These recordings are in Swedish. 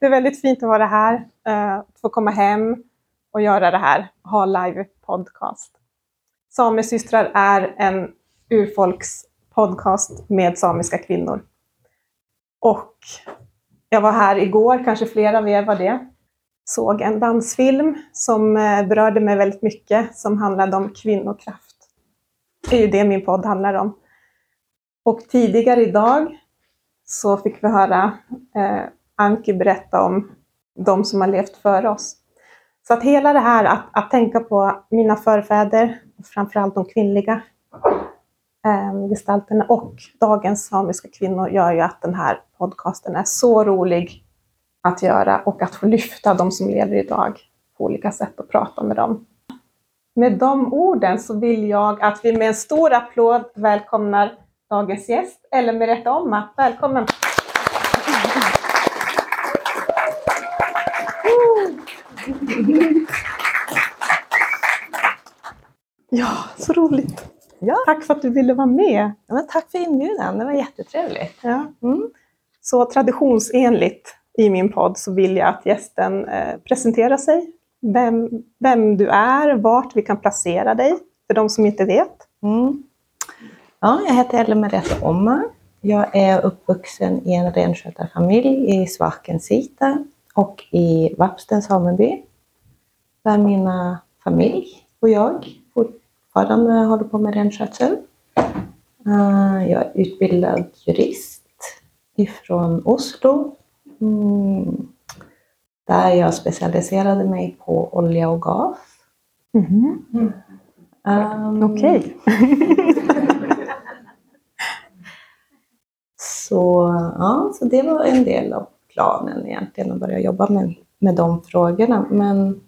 det är väldigt fint att vara här, att få komma hem och göra det här, ha live podcast. Samesystrar är en urfolkspodcast med samiska kvinnor. Och jag var här igår, kanske flera av er var det, såg en dansfilm som eh, berörde mig väldigt mycket, som handlade om kvinnokraft. Det är ju det min podd handlar om. Och tidigare idag så fick vi höra eh, Anki berätta om de som har levt före oss. Så att hela det här att, att tänka på mina förfäder, framförallt de kvinnliga eh, gestalterna och dagens samiska kvinnor gör ju att den här podcasten är så rolig att göra och att få lyfta de som lever idag på olika sätt och prata med dem. Med de orden så vill jag att vi med en stor applåd välkomnar dagens gäst, eller med rätta att Välkommen! Ja, så roligt! Ja. Tack för att du ville vara med. Ja, men tack för inbjudan, det var jättetrevligt. Ja. Mm. Så traditionsenligt i min podd så vill jag att gästen eh, presenterar sig, vem, vem du är, vart vi kan placera dig, för de som inte vet. Mm. Ja, jag heter Ellen Merete Omma. Jag är uppvuxen i en renskötarfamilj i Svakensita och i Vapsten sameby. Där mina familj och jag fortfarande håller på med renskötsel. Eh, Jag är utbildad jurist ifrån Oslo. Mm. Där jag specialiserade mig på olja och gas. Um, Okej. Så, ja, så det var en del av planen egentligen, att börja jobba med, med de frågorna. Men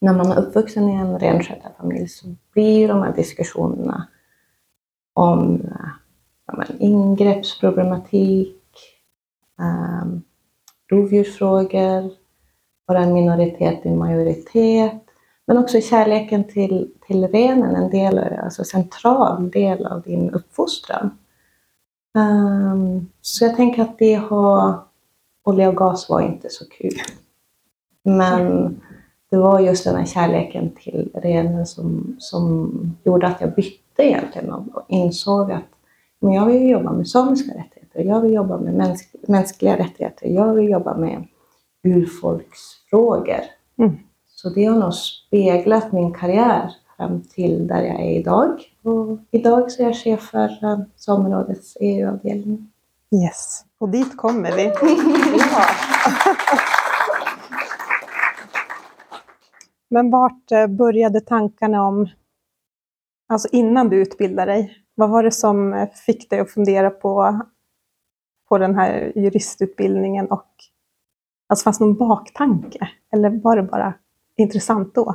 när man är uppvuxen i en renskötarfamilj så blir de här diskussionerna om eh, ja, men, ingreppsproblematik, um, rovdjursfrågor, vara en minoritet i majoritet, men också kärleken till, till renen, en del, alltså central del av din uppfostran. Um, så jag tänker att det har, olja och gas var inte så kul. Men det var just den här kärleken till renen som, som gjorde att jag bytte egentligen och insåg att men jag vill jobba med samiska rättigheter, jag vill jobba med mäns, mänskliga rättigheter, jag vill jobba med urfolksfrågor. Mm. Så det har nog speglat min karriär fram till där jag är idag. Och idag så är jag chef för samerådets EU-avdelning. Yes, och dit kommer vi. Ja. Men vart eh, började tankarna om, alltså innan du utbildade dig, vad var det som eh, fick dig att fundera på, på den här juristutbildningen och alltså fanns det någon baktanke? Eller var det bara intressant då?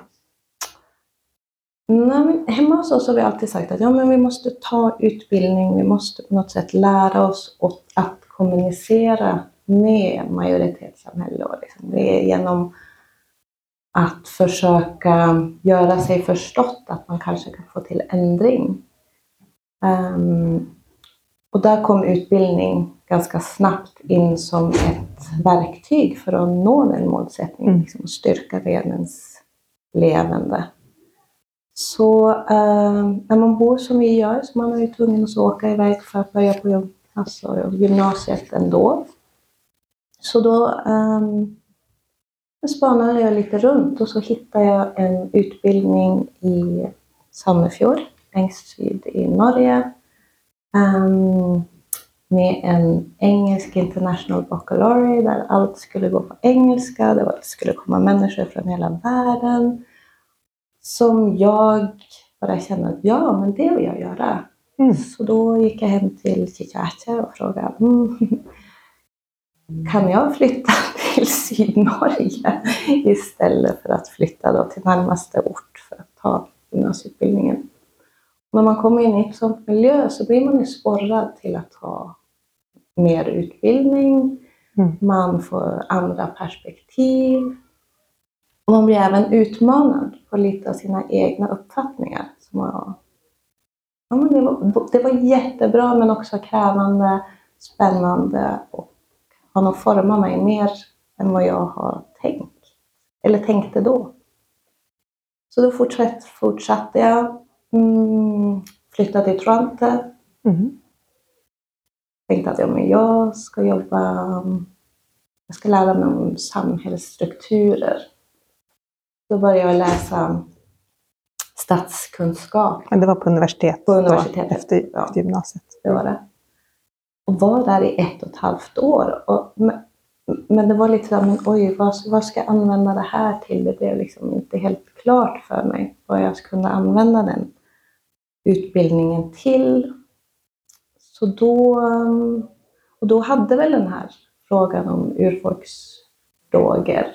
Nej, men hemma hos oss har vi alltid sagt att ja, men vi måste ta utbildning, vi måste på något sätt lära oss åt att kommunicera med majoritetssamhälle. Och liksom. Det är genom att försöka göra sig förstått att man kanske kan få till ändring. Ehm, och där kom utbildning ganska snabbt in som ett verktyg för att nå den målsättningen, Mm. liksom, och styrka renens levande. Så eh, när man bor som vi gör, så man är ju tvungen att åka iväg för att börja på alltså, gymnasiet ändå. Så då um, spanade jag lite runt och så hittade jag en utbildning i Sandefjord, längst syd i Norge. ehm, med en engelsk international baccalaureate där allt skulle gå på engelska. Det skulle komma människor från hela världen som jag bara kände att ja, men det vill jag göra. Mm. Så då gick jag hem till Chichache och frågade mm, kan jag flytta till Sydnorge istället för att flytta då till närmaste ort för att ta gymnasieutbildningen. När man kommer in i ett sådant miljö så blir man ju sporrad till att ha mer utbildning, Mm. man får andra perspektiv och man blir även utmanad på lite av sina egna uppfattningar. Som var, ja, men det, var, det var jättebra men också krävande, spännande och har nog format mig mer än vad jag har tänkt. Eller tänkte då. Så då fortsatt, fortsatte jag. Mm, flyttade till Toronto. Mm. Tänkte att ja, men jag ska jobba... Jag ska lära mig om samhällsstrukturer. Då började jag läsa statskunskap Men det var på universitet? på då, universitetet. efter, Ja. efter gymnasiet? det var det. Och var där i ett och ett halvt år. Och, men, men det var lite såhär, men oj, vad, vad ska jag använda det här till? Det blev liksom inte helt klart för mig vad jag kunde använda den utbildningen till. Så då, och då hade väl den här frågan om urfolksfrågor,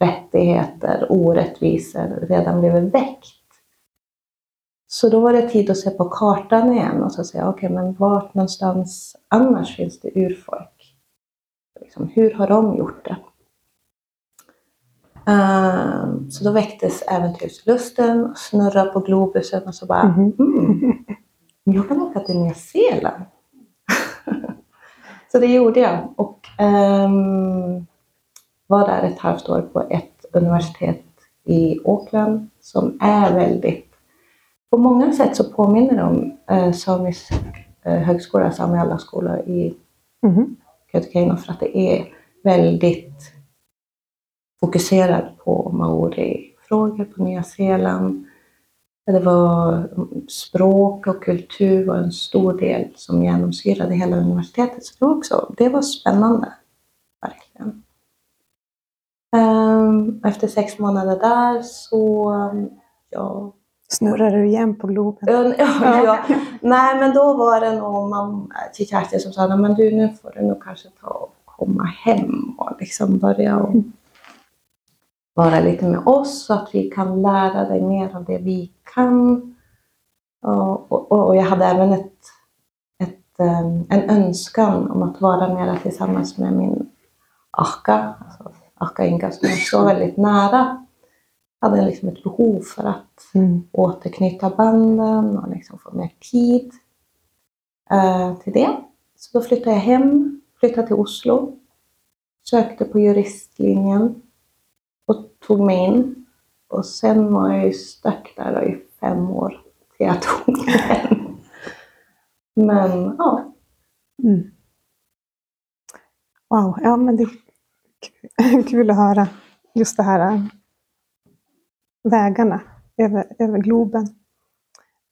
rättigheter, orättvisor redan blivit väckt. Så då var det tid att se på kartan igen och så säga, okej, men vart någonstans annars finns det urfolk? Liksom, hur har de gjort det? Ehm, så då väcktes äventyrslusten och snurra på globusen och så bara, Mhm. mm, jag kan åka till Nya Zeeland. så det gjorde jag och ehm, var där ett halvt år på ett universitet i Auckland som är väldigt på många sätt så påminner det om eh, samisk eh, högskola, Sami alla-skola i Mhm. Kautokeino för att det är väldigt fokuserad på maori-frågor på Nya Zeeland. Det var språk och kultur var en stor del som genomsyrade hela universitetet. Så det var också, det var spännande. Verkligen. Ehm, Efter sex månader där så, ja, Snurrade du igen på Globen? Ja, ja, ja. Nej, men då var det nog mamma till Kerstin som sa, "Nej, men du nu får du nog kanske ta och komma hem och liksom börja och vara lite med oss så att vi kan lära dig mer av det vi kan. Och, och, och jag hade även ett, ett, em, en önskan om att vara mera tillsammans med min Akka, alltså Akka Inga som jag står väldigt nära. Jag hade liksom ett behov för att Mm. återknyta banden och liksom få mer tid eh, till det. Så då flyttade jag hem, flyttade till Oslo, sökte på juristlinjen och tog mig in. Och sen var jag ju stuck där i fem år till jag tog den. Men ja, Mm. Wow, ja men det är kul, att höra just det här vägarna över, över Globen.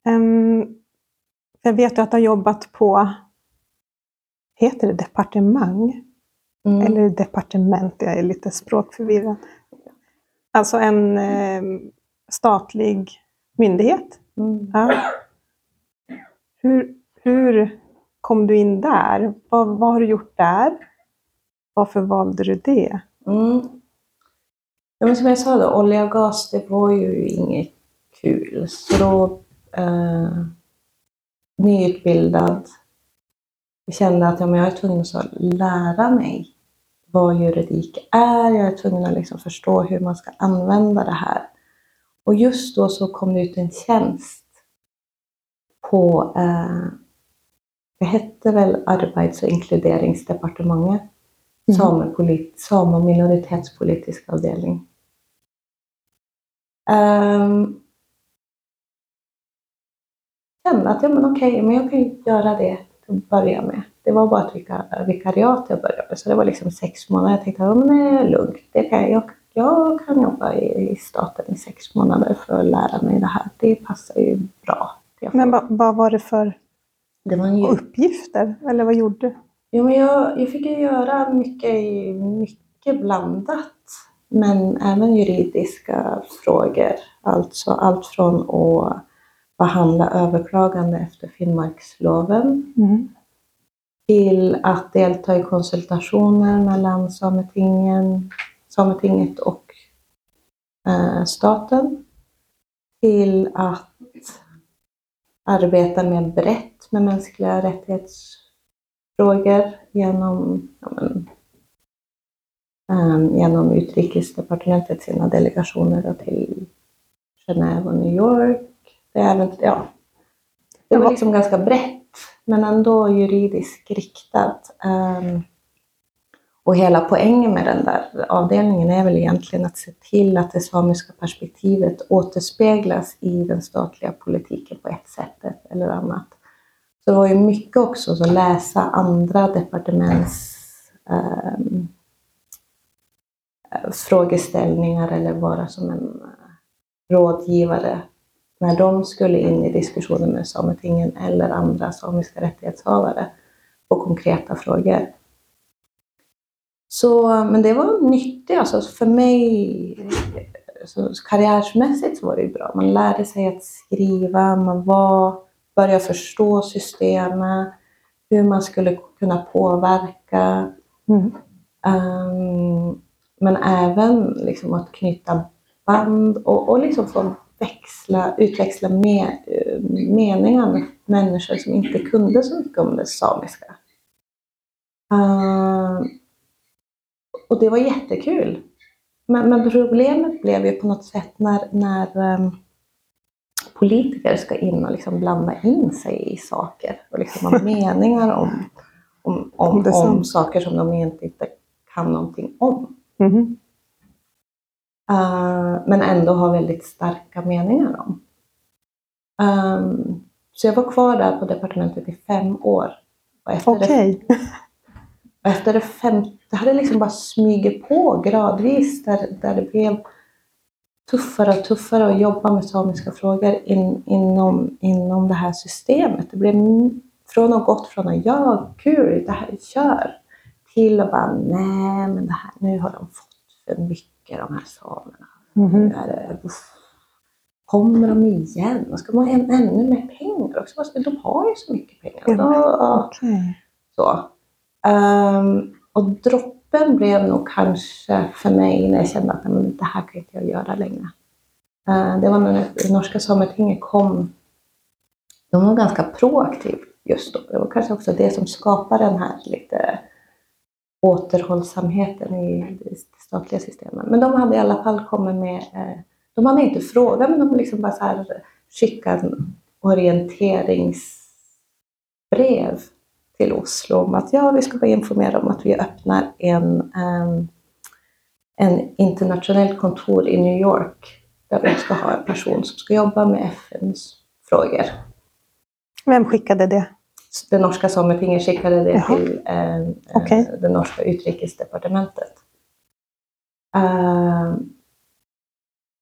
Ehm, jag vet att du har jobbat på, heter det departemang? mm, Eller departement, jag är lite språkförvirrad. Alltså en eh, statlig myndighet. mm. Ja. Hur, hur kom du in där? Vad, vad har du gjort där? Varför valde du det? Mm. Ja, men som jag sa då, olja och gas, det var ju inget kul. Så då, eh, nyutbildad, kände att ja, men jag är tvungen att lära mig vad juridik är. Jag är tvungen att liksom förstå hur man ska använda det här. Och just då så kom det ut en tjänst på, eh, det hette väl Arbets och inkluderingsdepartementet, och minoritetspolitisk avdelning. Um, kände att ja, men okej, men jag kan ju göra det till att börja med. Det var bara ett vika- vikariat jag började med, så det var liksom sex månader. Jag tänkte att ja, men det är lugnt. Det kan, jag, jag kan jobba i, i staten i sex månader för att lära mig det här. Det passar ju bra. Jag Men vad, vad var det för det var en ju- uppgifter? Eller vad gjorde du? Jo, men jag, jag fick ju göra mycket, mycket blandat. Men även juridiska frågor. Alltså allt från att behandla överklagande efter Finnmarksloven Mm. till att delta i konsultationer mellan Sametingen, Sametinget och eh, staten. Till att arbeta mer brett med mänskliga rättighetsfrågor genom, ja, men, genom utrikesdepartementet, sina delegationer till Genève och New York. Det, är ja, det var liksom ganska brett men ändå juridiskt riktat. Ehm, och hela poängen med den där avdelningen är väl egentligen att se till att det samiska perspektivet återspeglas i den statliga politiken på ett sätt eller annat. Så det var ju mycket också att läsa andra departements um, frågeställningar eller vara som en rådgivare när de skulle in i diskussioner med Sametingen eller andra samiska rättighetshavare på konkreta frågor. Så, men det var nyttigt. Alltså för mig, så karriärsmässigt var det bra. Man lärde sig att skriva, man var, började förstå systemet, hur man skulle kunna påverka. Mm. Um, men även liksom att knyta band och, och liksom få växla, utväxla med, meningar med människor som inte kunde så mycket om det samiska. Uh, och det var jättekul. Men, men, problemet blev ju på något sätt när, när um, politiker ska in och liksom blanda in sig i saker och liksom ha meningar om, om, om, om, saker som de egentligen inte kan någonting om. Mm. Uh, men ändå ha väldigt starka meningar om. Um, så jag var kvar där på departementet i fem år. Okej. Okay. efter det femte, det hade liksom bara smugit på gradvis där, där det blev tuffare och tuffare att jobba med samiska frågor in, inom, inom det här systemet. Det blev från att gått från att ja, kul, det här kör, till att bara nej, men det här, nu har de fått för mycket de här samerna. Mm -hmm. kommer de igen? Och ska man ha ännu mer pengar också? De har ju så mycket pengar. Ja, då, okay. så. Um, och droppen blev nog kanske för mig när jag kände att men, det här kan inte jag göra längre. Uh, det var när norska sametinget kom. De var ganska proaktiva just då. Det var kanske också det som skapade den här lite återhållsamheten i det statliga systemet. Men de hade i alla fall kommit med, eh, de hade inte frågat men de liksom bara så här skickat orienteringsbrev till Oslo om att ja, vi ska bara informera om att vi öppnar en, ehm, en internationellt kontor i New York där vi ska ha en person som ska jobba med FNs frågor. Vem skickade det? Det norska sametinget skickade det Jaha. till eh, okay. det norska utrikesdepartementet. Uh,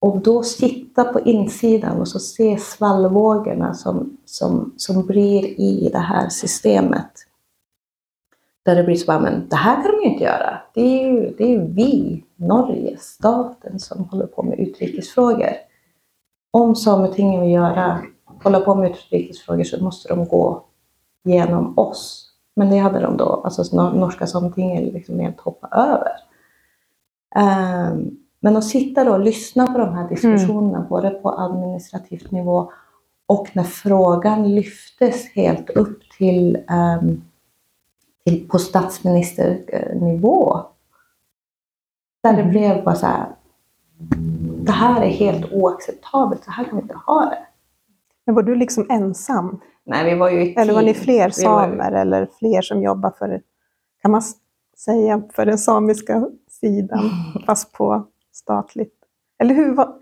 och då sitta på insidan och så se svallvågorna som, som, som blir i det här systemet. Där det blir så bara, men det här kan de ju inte göra. Det är ju, det är vi, Norge, staten som håller på med utrikesfrågor. Om Sametinget vill göra, hålla på med utrikesfrågor så måste de gå genom oss. Men det hade de då, alltså norska Sametinget liksom helt hoppat över. Um, men att sitta då och lyssna på de här diskussionerna, mm. både på administrativt nivå och när frågan lyftes helt upp till um, till, på statsministernivå. Där det mm. blev bara så här, det här är helt oacceptabelt, så här kan vi inte ha det. Men var du liksom ensam? Nej, vi var ju ett Eller var ni fler samer var... eller fler som jobbar för, kan man säga, för den samiska sidan, fast på statligt? Eller hur var...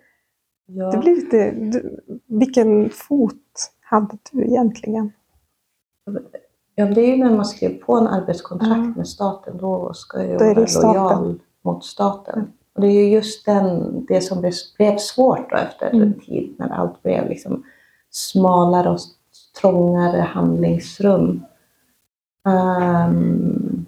Ja. Det blir lite... Du, vilken fot hade du egentligen? Ja, det är ju när man skriver på en arbetskontrakt mm. med staten, då ska jag vara lojal mot staten. Mm. Och det är ju just den, det som blev svårt då efter mm. en tid när allt blev liksom smalare och trångare handlingsrum. Um,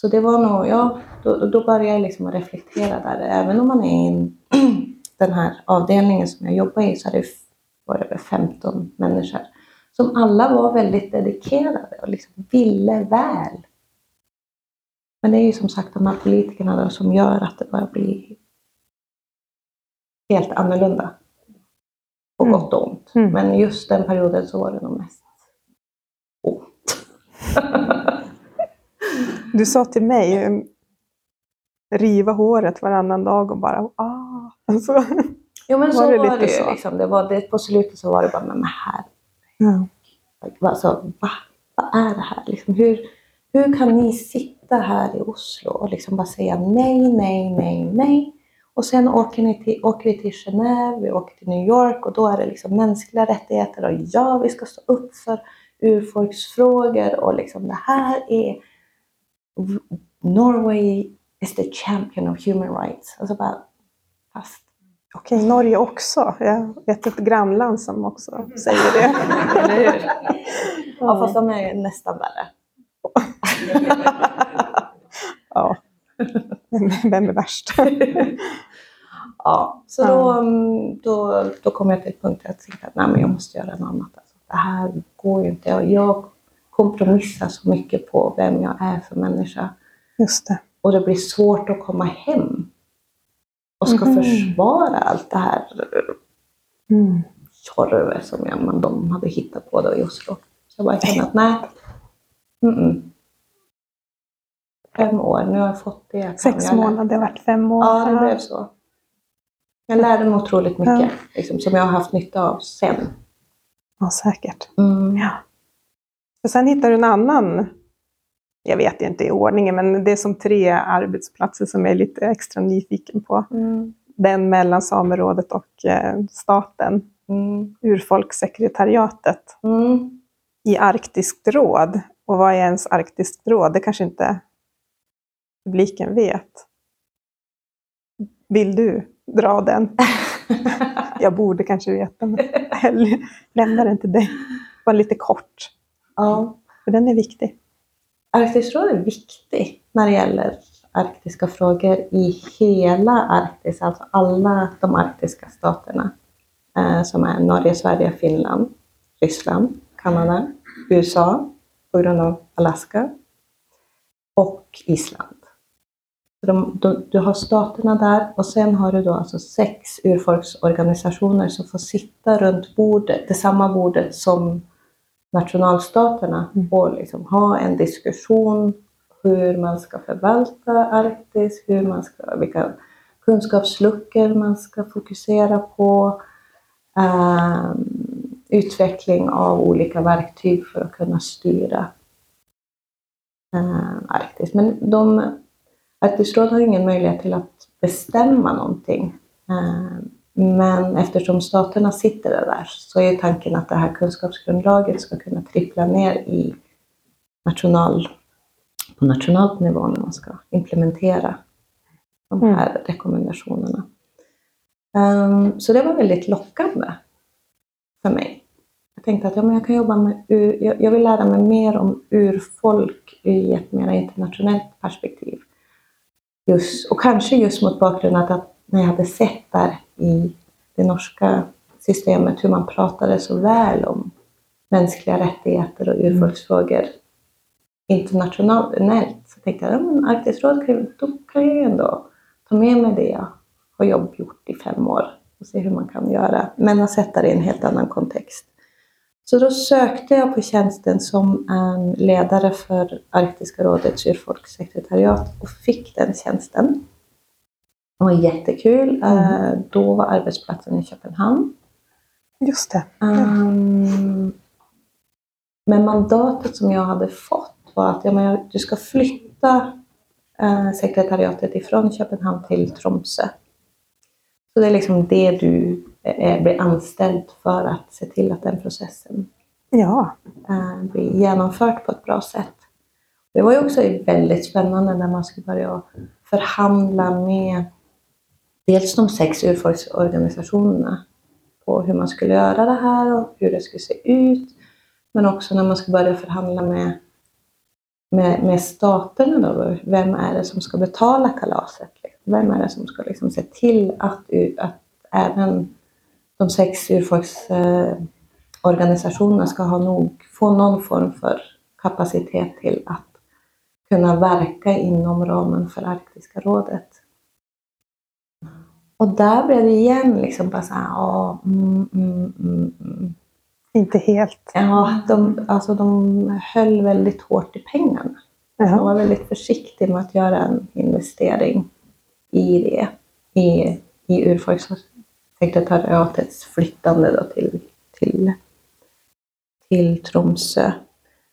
så det var nog, ja, då, då började jag liksom reflektera där. Även om man är i den här avdelningen som jag jobbar i så är det var över 15 människor som alla var väldigt dedikerade och liksom ville väl. Men det är ju som sagt de här politikerna då som gör att det börjar bli helt annorlunda. På mm. gott och ont. Mm. Men just den perioden så var det nog mest ont. du sa till mig, riva håret varannan dag och bara ah. Alltså, jo men så var det, var det ju. Liksom. Det var, det, på slutet så var det bara, men här Ja. Alltså, va? Vad är det här? Liksom, hur, hur kan ni sitta sitta här i Oslo och liksom bara säga nej, nej, nej, nej. Och sen åker, ni till, åker vi till Genève, vi åker till New York och då är det liksom mänskliga rättigheter och ja, vi ska stå upp för urfolksfrågor och liksom det här är Norway is the champion of human rights. Alltså bara, fast Okej, Norge också. Jag vet ett grannland som också säger det. Ja, fast de är nästan värre. ja. Vem är värst? ja, så då, mm, då, då kom jag till ett punkt där jag tänkte att nej, men jag måste göra något annat. Alltså, det här går ju inte. Jag, jag kompromissar så mycket på vem jag är som människa. Just det. Och det blir svårt att komma hem och ska Mhm. försvara allt det här Mm. som jag, man, de hade hittat på då i Oslo. Så jag bara kände att nej. Mm-mm. Fem år, nu har jag fått det. Sex månader, det varit fem år. Ja, det blev så. Jag lärde mig otroligt mycket Ja. liksom, som jag har haft nytta av sen. Ja, säkert. Mm. Ja. Och sen hittar du en annan, jag vet inte i ordningen, men det är som tre arbetsplatser som jag är lite extra nyfiken på. Mm. Den mellan Samerådet och eh, staten, Mm. Urfolkssekretariatet Mm. i Arktiskt råd. Och vad är ens Arktiskt råd? Det kanske inte publiken vet. Vill du dra den? Jag borde kanske veta, men jag lämnar den till dig. Bara lite kort, ja. för den är viktig. Arktiskt råd är viktig när det gäller arktiska frågor i hela Arktis, alltså alla de arktiska staterna eh, som är Norge, Sverige, Finland, Ryssland, Kanada, USA på grund av Alaska och Island. De, de, du har staterna där och sen har du då alltså sex urfolksorganisationer som får sitta runt bordet, det samma bordet som nationalstaterna Mm. och liksom ha en diskussion hur man ska förvalta Arktis, hur man ska, vilka kunskapsluckor man ska fokusera på, ehm, utveckling av olika verktyg för att kunna styra eh, Arktis. Men de, Arktiskt råd har ingen möjlighet till att bestämma någonting. Eh, men eftersom staterna sitter där så är tanken att det här kunskapsgrundlaget ska kunna trippla ner i national, på nationell nivå när man ska implementera de Mm. här rekommendationerna. Ehm, så det var väldigt lockande för mig. Jag tänkte att ja, men jag kan jobba med, jag vill lära mig mer om urfolk i ett mer internationellt perspektiv. Just, och kanske just mot bakgrund av att när jag hade sett där i det norska systemet hur man pratade så väl om mänskliga rättigheter och urfolksfrågor internationellt så tänkte jag att Arktiskt råd kan, då kan jag ju ändå ta med mig det jag har jobbgjort i fem år och se hur man kan göra, men att sätta det i en helt annan kontext. Så då sökte jag på tjänsten som en ledare för Arktiska rådets urfolkssekretariat och fick den tjänsten. Det var jättekul. Eh, Då var arbetsplatsen i Köpenhamn. Just det. Um, men mandatet som jag hade fått var att ja, men du ska flytta eh, sekretariatet ifrån Köpenhamn till Tromsö. Så det är liksom det du blir anställd för att se till att den processen Ja. eh, blir genomfört på ett bra sätt. Det var ju också väldigt spännande när man skulle börja förhandla med dels de sex urfolksorganisationerna på hur man skulle göra det här och hur det skulle se ut. Men också när man ska börja förhandla med, med, med staterna. Då. Vem är det som ska betala kalaset? Vem är det som ska liksom se till att, att även de sex urfolksorganisationerna ska ha nog, få någon form för kapacitet till att kunna verka inom ramen för Arktiska rådet. Och där blev det igen liksom bara så här, ja, mm, mm, mm, mm. Inte helt. Ja, de, alltså de höll väldigt hårt i pengarna. De Ja. var väldigt försiktiga med att göra en investering i det. I, i Sekretariatets flyttande då till, till, till Tromsö.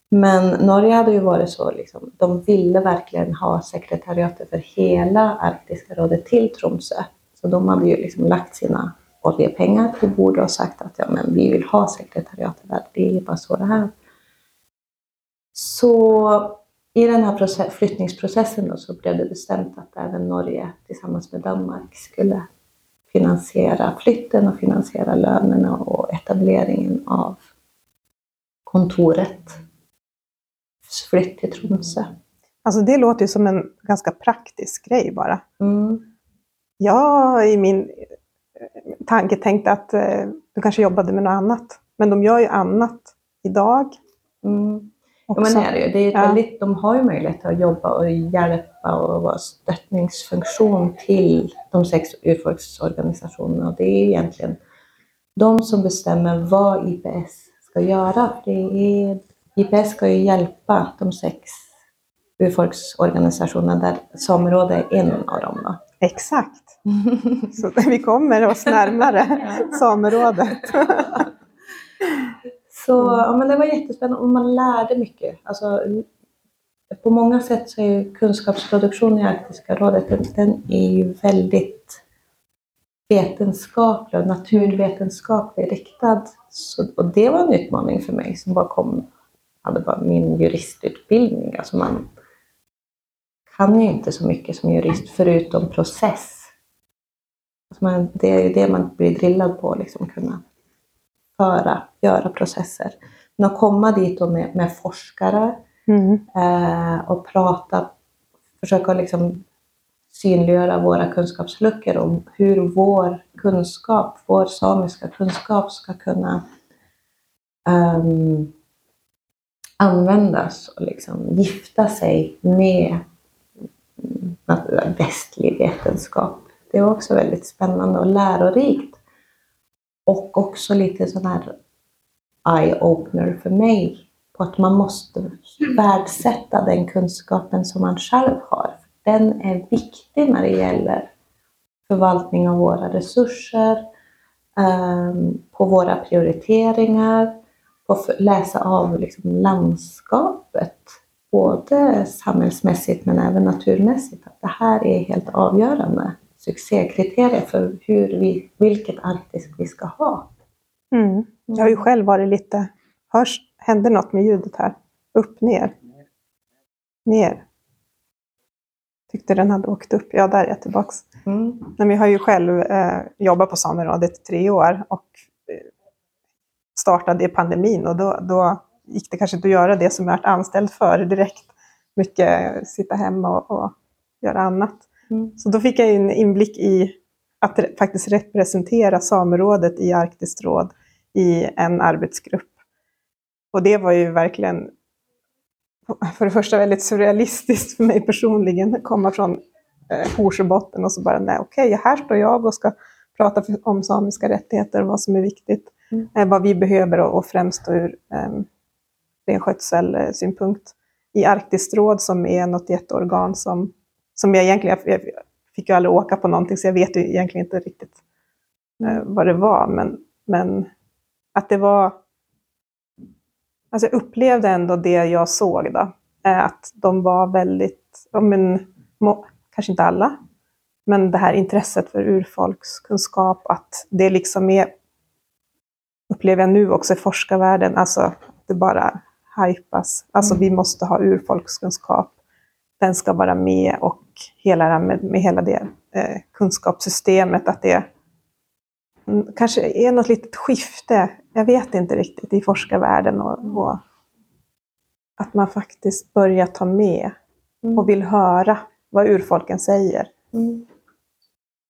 Men Norge hade ju varit så, liksom, de ville verkligen ha sekretariatet för hela Arktiska rådet till Tromsö. Så de hade ju liksom lagt sina oljepengar på bordet och sagt att ja, men vi vill ha sekretariatet där. Det är bara så det här. Så i den här process, flyttningsprocessen då, så blev det bestämt att även Norge tillsammans med Danmark skulle finansiera flytten och finansiera lönerna och etableringen av kontoret. Flytt till Tromsö. Alltså det låter ju som en ganska praktisk grej bara. Mm. Jag i min eh, tanke tänkte att eh, du kanske jobbade med något annat. Men de gör ju annat idag. Mm. Ja, men det är det ju. Det är Ja. väldigt, de har ju möjlighet att jobba och hjälpa och vara stöttningsfunktion till de sex urfolksorganisationerna. Och det är egentligen de som bestämmer vad IPS ska göra. Det är, IPS ska ju hjälpa de sex urfolksorganisationerna där Samerådet är en av dem. Då. Exakt. Så vi kommer oss närmare Samerådet. Så ja, men det var jättespännande och man lärde mycket. Alltså, på många sätt så är ju kunskapsproduktion i Arktiska rådet, den, den är ju väldigt vetenskaplig och naturvetenskaplig riktad. Så, och det var en utmaning för mig som bara kom, hade bara min juristutbildning. Alltså man kan ju inte så mycket som jurist förutom process. Alltså man, det är ju det man blir drillad på, liksom kunna föra, göra processer. Men att komma dit då med, med forskare Mm. eh, och prata, försöka liksom synliggöra våra kunskapsluckor om hur vår kunskap, vår samiska kunskap ska kunna ehm, användas och liksom gifta sig med västlig vetenskap. Det var också väldigt spännande och lärorikt. Och också lite sån här eye-opener för mig på att man måste värdesätta den kunskapen som man själv har. Den är viktig när det gäller förvaltning av våra resurser, ehm, på våra prioriteringar, på att läsa av liksom landskapet, både samhällsmässigt men även naturmässigt. Att det här är helt avgörande succékriterier för hur vi, vilket Arktis vi ska ha. Mm. Jag har ju själv varit lite... Hörs, hände något med ljudet här? Upp, ner. Ner. Tyckte den hade åkt upp. Ja, där är jag tillbaks. Mm. Men jag har ju själv eh, jobbat på Samerådet i tre år och eh, startade i pandemin och då, då gick det kanske inte att göra det som jag varit anställd för direkt. Mycket sitta hemma och, och göra annat. Mm. Så då fick jag en inblick i att faktiskt representera Samerådet i Arktiskt råd i en arbetsgrupp. Och det var ju verkligen, för det första väldigt surrealistiskt för mig personligen, att komma från eh, Horsöbotten och så bara, nej okej, här står jag och ska prata om samiska rättigheter och vad som är viktigt, Mm. eh, vad vi behöver och, och främst ur eh, renskötselsynpunkt i Arktiskt råd som är något jätteorgan som, som jag egentligen, jag fick ju aldrig åka på någonting så jag vet ju egentligen inte riktigt eh, vad det var, men, men att det var Alltså jag upplevde ändå det jag såg då, eh, att de var väldigt, men, må, kanske inte alla, men det här intresset för urfolkskunskap, att det liksom är, upplever jag nu också i forskarvärlden, alltså att det bara hypas. Alltså Mm. vi måste ha urfolkskunskap, den ska vara med och hela med, med hela det eh, kunskapssystemet, att det kanske är något litet skifte, jag vet inte riktigt, i forskarvärlden och, och att man faktiskt börjar ta med Mm. och vill höra vad urfolken säger. Mm.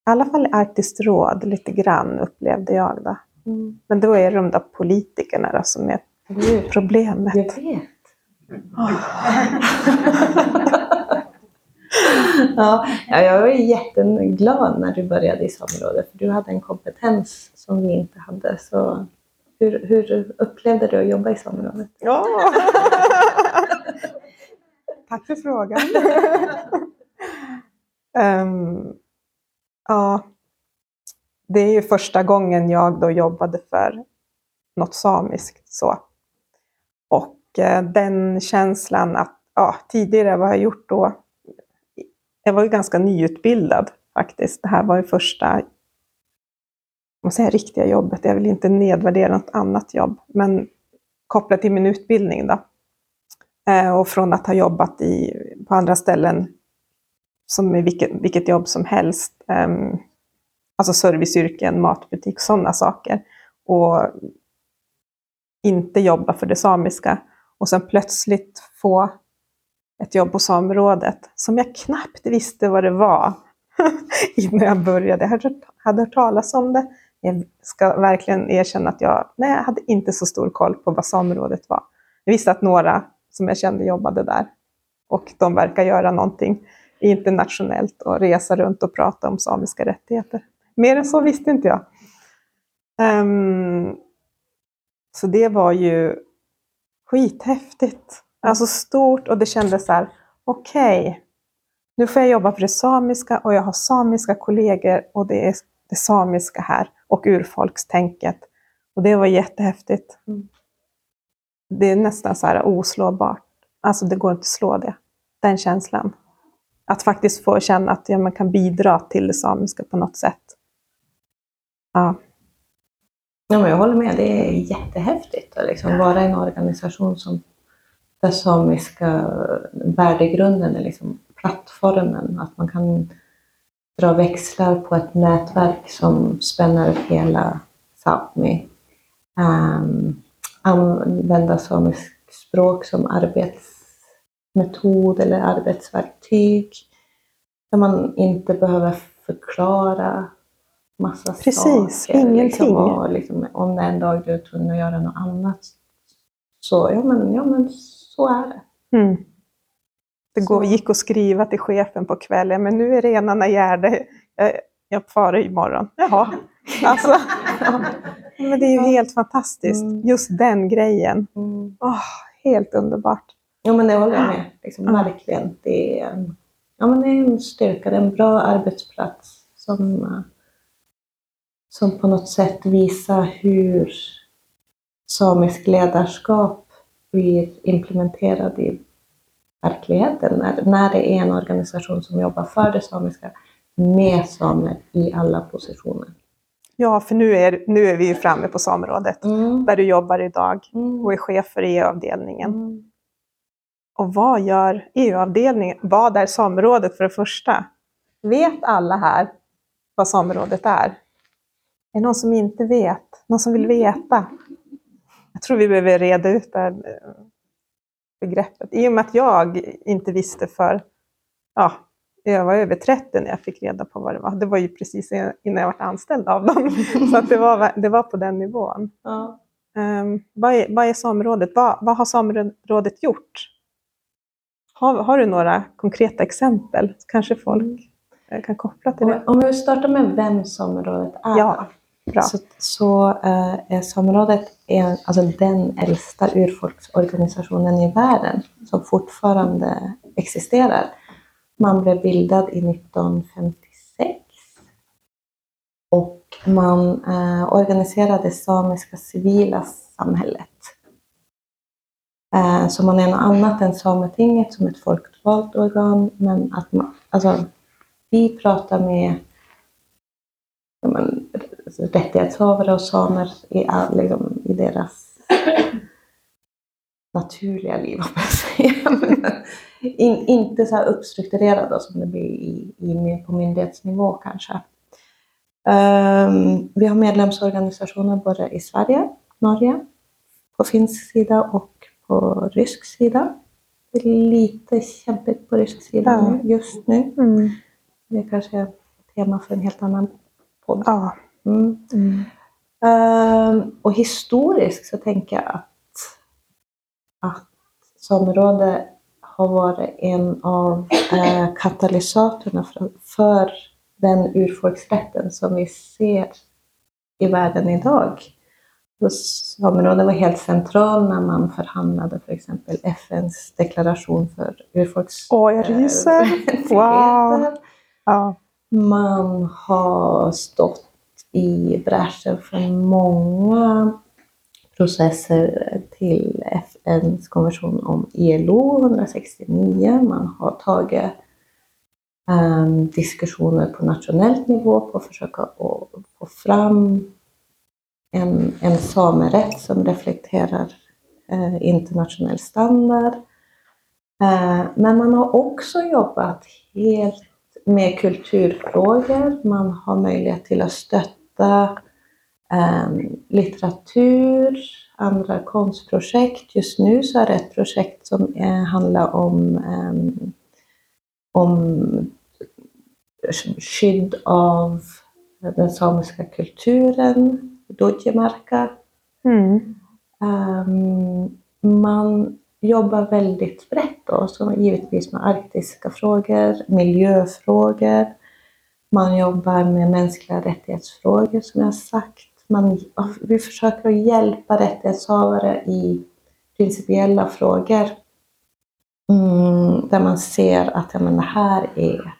I alla fall i Arktiskt råd, lite grann upplevde jag det. Mm. Men då är det de där politikerna då, som är problemet. Jag vet. ja, ja, jag var jätteglad när du började i Samerådet, för du hade en kompetens som vi inte hade. Så hur, hur upplevde du att jobba i Samerådet? Ja. Tack för frågan. Ehm, ja, det är ju första gången jag då jobbade för något samiskt. Så. Och eh, den känslan att ja, tidigare, vad har jag gjort då? Jag var ju ganska nyutbildad faktiskt. Det här var ju första man säger riktiga jobbet. Jag vill inte nedvärdera något annat jobb, men kopplat till min utbildning. Då. Eh, och från att ha jobbat i, på andra ställen, som i vilket, vilket jobb som helst, ehm, alltså serviceyrken, matbutik, sådana saker. Och inte jobba för det samiska. Och sen plötsligt få ett jobb på Samerådet som jag knappt visste vad det var innan jag började. Jag hade, hört talas om det. Jag ska verkligen erkänna att jag, nej, jag hade inte så stor koll på vad Samerådet var. Jag visste att några som jag kände jobbade där och de verkar göra någonting internationellt och resa runt och prata om samiska rättigheter. Mer än så visste inte jag. Um, så det var ju skithäftigt. Alltså stort och det kändes så här, okej, okay, nu får jag jobba för det samiska och jag har samiska kollegor och det är det samiska här och urfolkstänket. Och det var jättehäftigt. Mm. Det är nästan så här oslåbart. Alltså det går inte att slå det. Den känslan. Att faktiskt få känna att ja, man kan bidra till det samiska på något sätt. Ja. Ja, men jag håller med, det är jättehäftigt att liksom vara i en organisation som där samiska värdegrunden är liksom plattformen. Att man kan dra växlar på ett nätverk som spänner över hela Sápmi. Um, använda samisk språk som arbetsmetod eller arbetsverktyg. Där man inte behöver förklara massa Precis, saker. Precis, ingenting. Liksom, och liksom, om det en dag du är tvungen att göra något annat, så ja men, ja, men så är det. Mm. Det går, gick att skriva till chefen på kvällen, men nu är renarna i Gärde. Jag, jag far imorgon. Jaha. Alltså. Men det är ju helt fantastiskt, mm. just den grejen. Mm. Oh, helt underbart. Ja, men det håller jag med. Liksom, mm. Verkligen. Det är, en, ja, men det är en styrka, det är en bra arbetsplats som, som på något sätt visar hur samisk ledarskap blir implementerad i verkligheten. När, när det är en organisation som jobbar för det samiska med samer i alla positioner. Ja, för nu är, nu är vi ju framme på Samerådet, mm. där du jobbar idag mm. och är chef för EU-avdelningen. Mm. Och vad gör EU-avdelningen? Vad är Samerådet för det första? Vet alla här vad Samerådet är? Är det någon som inte vet? Någon som vill veta? Jag tror vi behöver reda ut det här eh, begreppet. I och med att jag inte visste för, ja, jag var över 30 när jag fick reda på vad det var. Det var ju precis innan jag var anställd av dem. Så att det, var, det var på den nivån. Ja. Um, vad, är, vad är Samerådet? Vad, vad har Samerådet gjort? Har, har du några konkreta exempel? Kanske folk mm. kan koppla till det. Om vi startar med vem Samerådet är. Ja. Bra. Så, så äh, är Samerådet är alltså den äldsta urfolksorganisationen i världen som fortfarande existerar. Man blev bildad i 1956 och man äh, organiserade samiska civila samhället. Äh, så man är något annat än Sametinget som ett folkvalt organ, men att man, alltså, vi pratar med rättighetshavare och samer i, all, liksom, i deras naturliga liv, om jag säger. In, inte så här uppstrukturerade som det blir i, i, på myndighetsnivå kanske. Um, vi har medlemsorganisationer både i Sverige, Norge, på finsk sida och på rysk sida. Det är lite kämpigt på rysk sida ja. just nu. Mm. Det kanske är tema för en helt annan podd. Ja. Mm. Mm. Och historiskt så tänker jag att, att Samerådet har varit en av uh, katalysatorerna för, för den urfolksrätten som vi ser i världen idag. Samerådet var helt central när man förhandlade för exempel FNs deklaration för urfolks... Åh, jag ryser! wow! Ja. Man har stått i bräschen för många processer till FNs konvention om ILO 169. Man har tagit um, diskussioner på nationellt nivå på att försöka att få fram en, en samerätt som reflekterar eh, internationell standard. Eh, men man har också jobbat helt med kulturfrågor. Man har möjlighet till att stötta eh, litteratur, andra konstprojekt. Just nu så är det ett projekt som eh, handlar om, eh, om skydd av den samiska kulturen, Dodjemarka. Mm. Um, man jobbar väldigt brett då, så givetvis med arktiska frågor, miljöfrågor. Man jobbar med mänskliga rättighetsfrågor som jag sagt. Man, vi försöker att hjälpa rättighetshavare i principiella frågor mm, där man ser att ja, men det här är...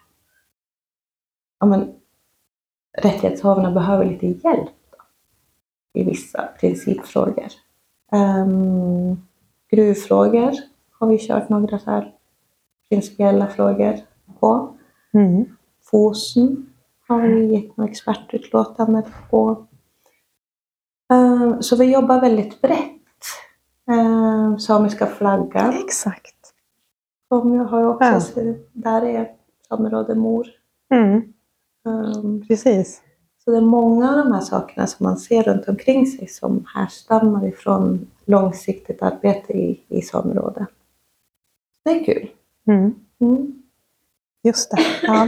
Ja, men, rättighetshavarna behöver lite hjälp då, i vissa principfrågor. Um, gruvfrågor har vi kört några så här principiella frågor på. Mm. Fosen har vi gett några expertutlåtanden på. Um, så vi jobbar väldigt brett. Um, samiska flaggan. Exakt. Som jag har också, ja. där är samerådet mor. Mm. Um, Precis. Så det är många av de här sakerna som man ser runt omkring sig som härstammar ifrån långsiktigt arbete i, i samerådet. Det är kul. Mm. Mm. Just det. Ja.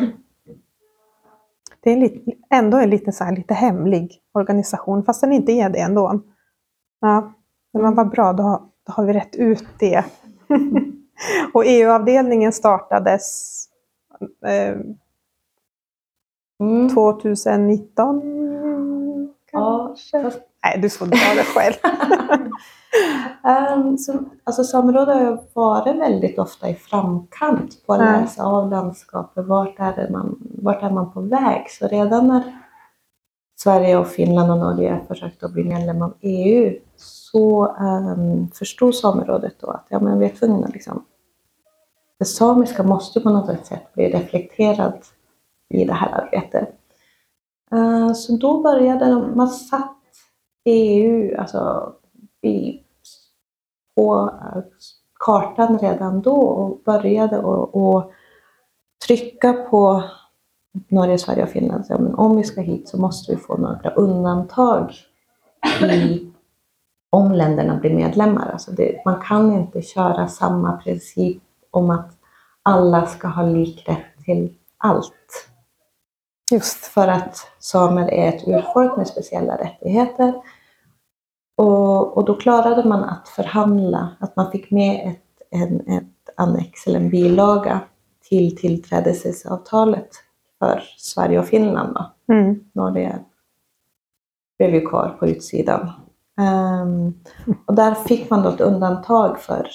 Det är lite, ändå en lite, så här, lite hemlig organisation, fast den inte är det ändå. Ja, men man var bra, då, har, då har vi rätt ut det. Och EU-avdelningen startades eh, mm. 2019 kanske? Ja, Nej, du får dra det själv. um, så, alltså, samerådet har varit väldigt ofta i framkant på att mm. läsa av landskapet. Vart är, man, vart är man på väg? Så redan när Sverige och Finland och Norge försökte att bli medlem av EU så um, förstod Samerådet då att ja, men vi är tvungna liksom, det samiska måste på något sätt bli reflekterat i det här arbetet. Uh, så då började man satt EU, alltså vi på kartan redan då och började att trycka på Norge, Sverige och Finland. Så, men om vi ska hit så måste vi få några undantag i, om länderna blir medlemmar. Alltså det, man kan inte köra samma princip om att alla ska ha likrätt till allt. Just för att samer är ett urfolk med speciella rättigheter. Och, och då klarade man att förhandla, att man fick med ett, en, ett annex eller en bilaga till tillträdesavtalet för Sverige och Finland. Då. Mm. Norge blev ju kvar på utsidan. Um, och där fick man då ett undantag för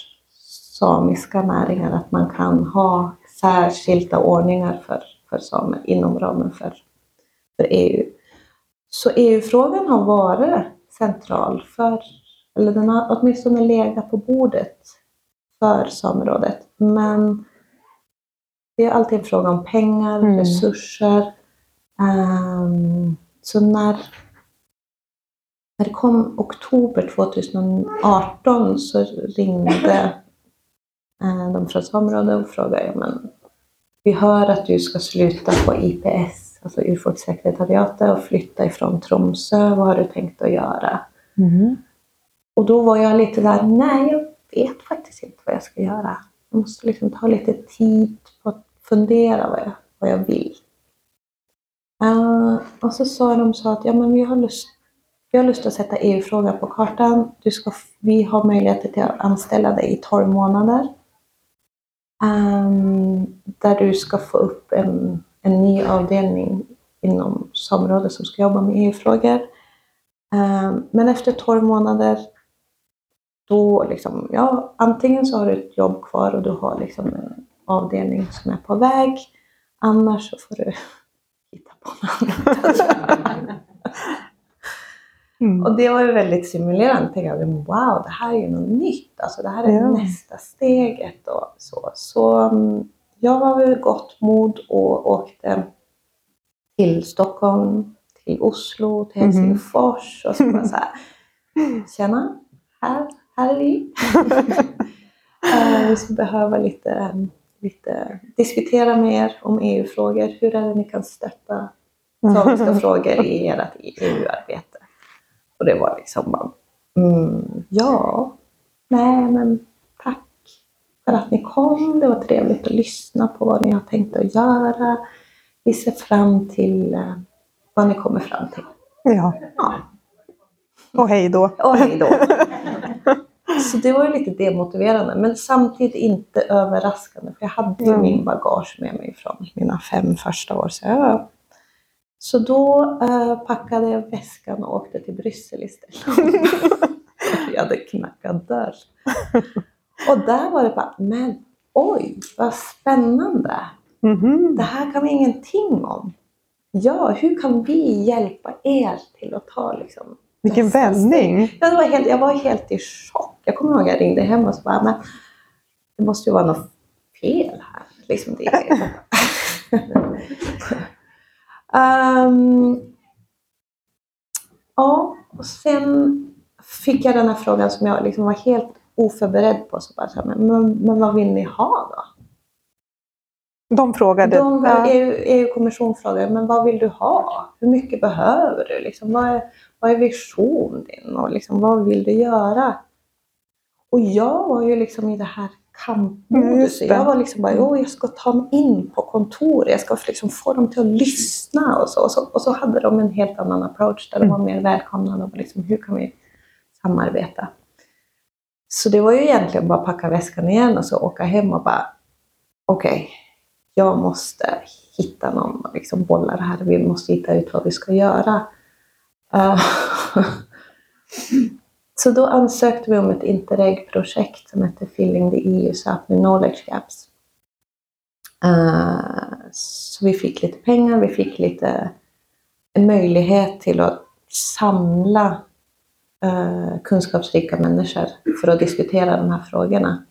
samiska näringar, att man kan ha särskilda ordningar för för samer inom ramen för, för EU. Så EU-frågan har varit central för, eller den har åtminstone legat på bordet för Samerådet. Men det är alltid en fråga om pengar, mm. resurser. Um, så när, när det kom oktober 2018 så ringde uh, de från Samerådet och frågade men vi hör att du ska sluta på IPS, alltså Urfolkssekretariatet och flytta ifrån Tromsö. Vad har du tänkt att göra? Mm. Och då var jag lite där, nej jag vet faktiskt inte vad jag ska göra. Jag måste liksom ta lite tid på att fundera vad jag, vad jag vill. Uh, och så sa de så att ja, men vi, har lust, vi har lust att sätta EU-frågan på kartan. Du ska, vi har möjligheter till att anställa dig i 12 månader. Um, där du ska få upp en, en ny avdelning inom samrådet som ska jobba med EU-frågor. Um, ehm, men efter 12 månader, då liksom, ja, antingen så har du ett jobb kvar och du har liksom en avdelning som är på väg. Annars så får du hitta på något annat. Mm. Och det var ju väldigt stimulerande. Tänkte jag, wow, det här är ju något nytt. Alltså, det här är Ja. nästa steget. Och så så mm, jag var vid gott mod och åkte till Stockholm, till Oslo, till Mhm. Helsingfors. Och så var jag så här, tjena, här, här är vi. Eh, vi skulle behöva lite, lite diskutera mer om EU-frågor. Hur är det ni kan stötta samiska frågor i ert EU-arbete? Och det var liksom bara, mm, ja, nej men tack för att ni kom. Det var trevligt att lyssna på vad ni har tänkt att göra. Vi ser fram till eh, vad ni kommer fram till. Ja, Ja, och hej då. och hej då. Så det var ju lite demotiverande, men samtidigt inte överraskande. För jag hade ju Mm. min bagage med mig från mina fem första år. Så, jag, så då eh, packade jag väskan och åkte till Bryssel istället. jag hade knackat dörr. Och där var det bara, men oj, vad spännande. Mhm. Det här kan vi ingenting om. Ja, hur kan vi hjälpa er till att ta liksom, Vilken vändning. Ja, det var helt, jag var helt i chock. Jag kommer ihåg att jag ringde hem och så bara, men det måste ju vara något fel här. Liksom det. Ehm, ja, och sen fick jag den här frågan som jag liksom var helt oförberedd på. Så bara, så här, men, men, vad vill ni ha då? De frågade. De. EU, EU-kommission frågade, men vad vill du ha? Hur mycket behöver du? Liksom, vad, är, vad är vision din? Och liksom, vad vill du göra? Och jag var ju liksom i det här Det. Jag var liksom bara, jo, jag ska ta mig in på kontoret. Jag ska liksom få dem till att lyssna och så. Och så, och så hade de en helt annan approach där de var mer välkomnande. Och liksom, hur kan vi samarbeta? Så det var ju egentligen bara packa väskan igen och så åka hem och bara, okej, jag måste hitta någon och liksom bolla det här. Vi måste hitta ut vad vi ska göra. Eh, så då ansökte vi om ett Interreg-projekt som hette Filling the EU Sápmi Knowledge Gaps. Eh, så vi fick lite pengar, vi fick lite en möjlighet till att samla eh, kunskapsrika människor för att diskutera de här frågorna.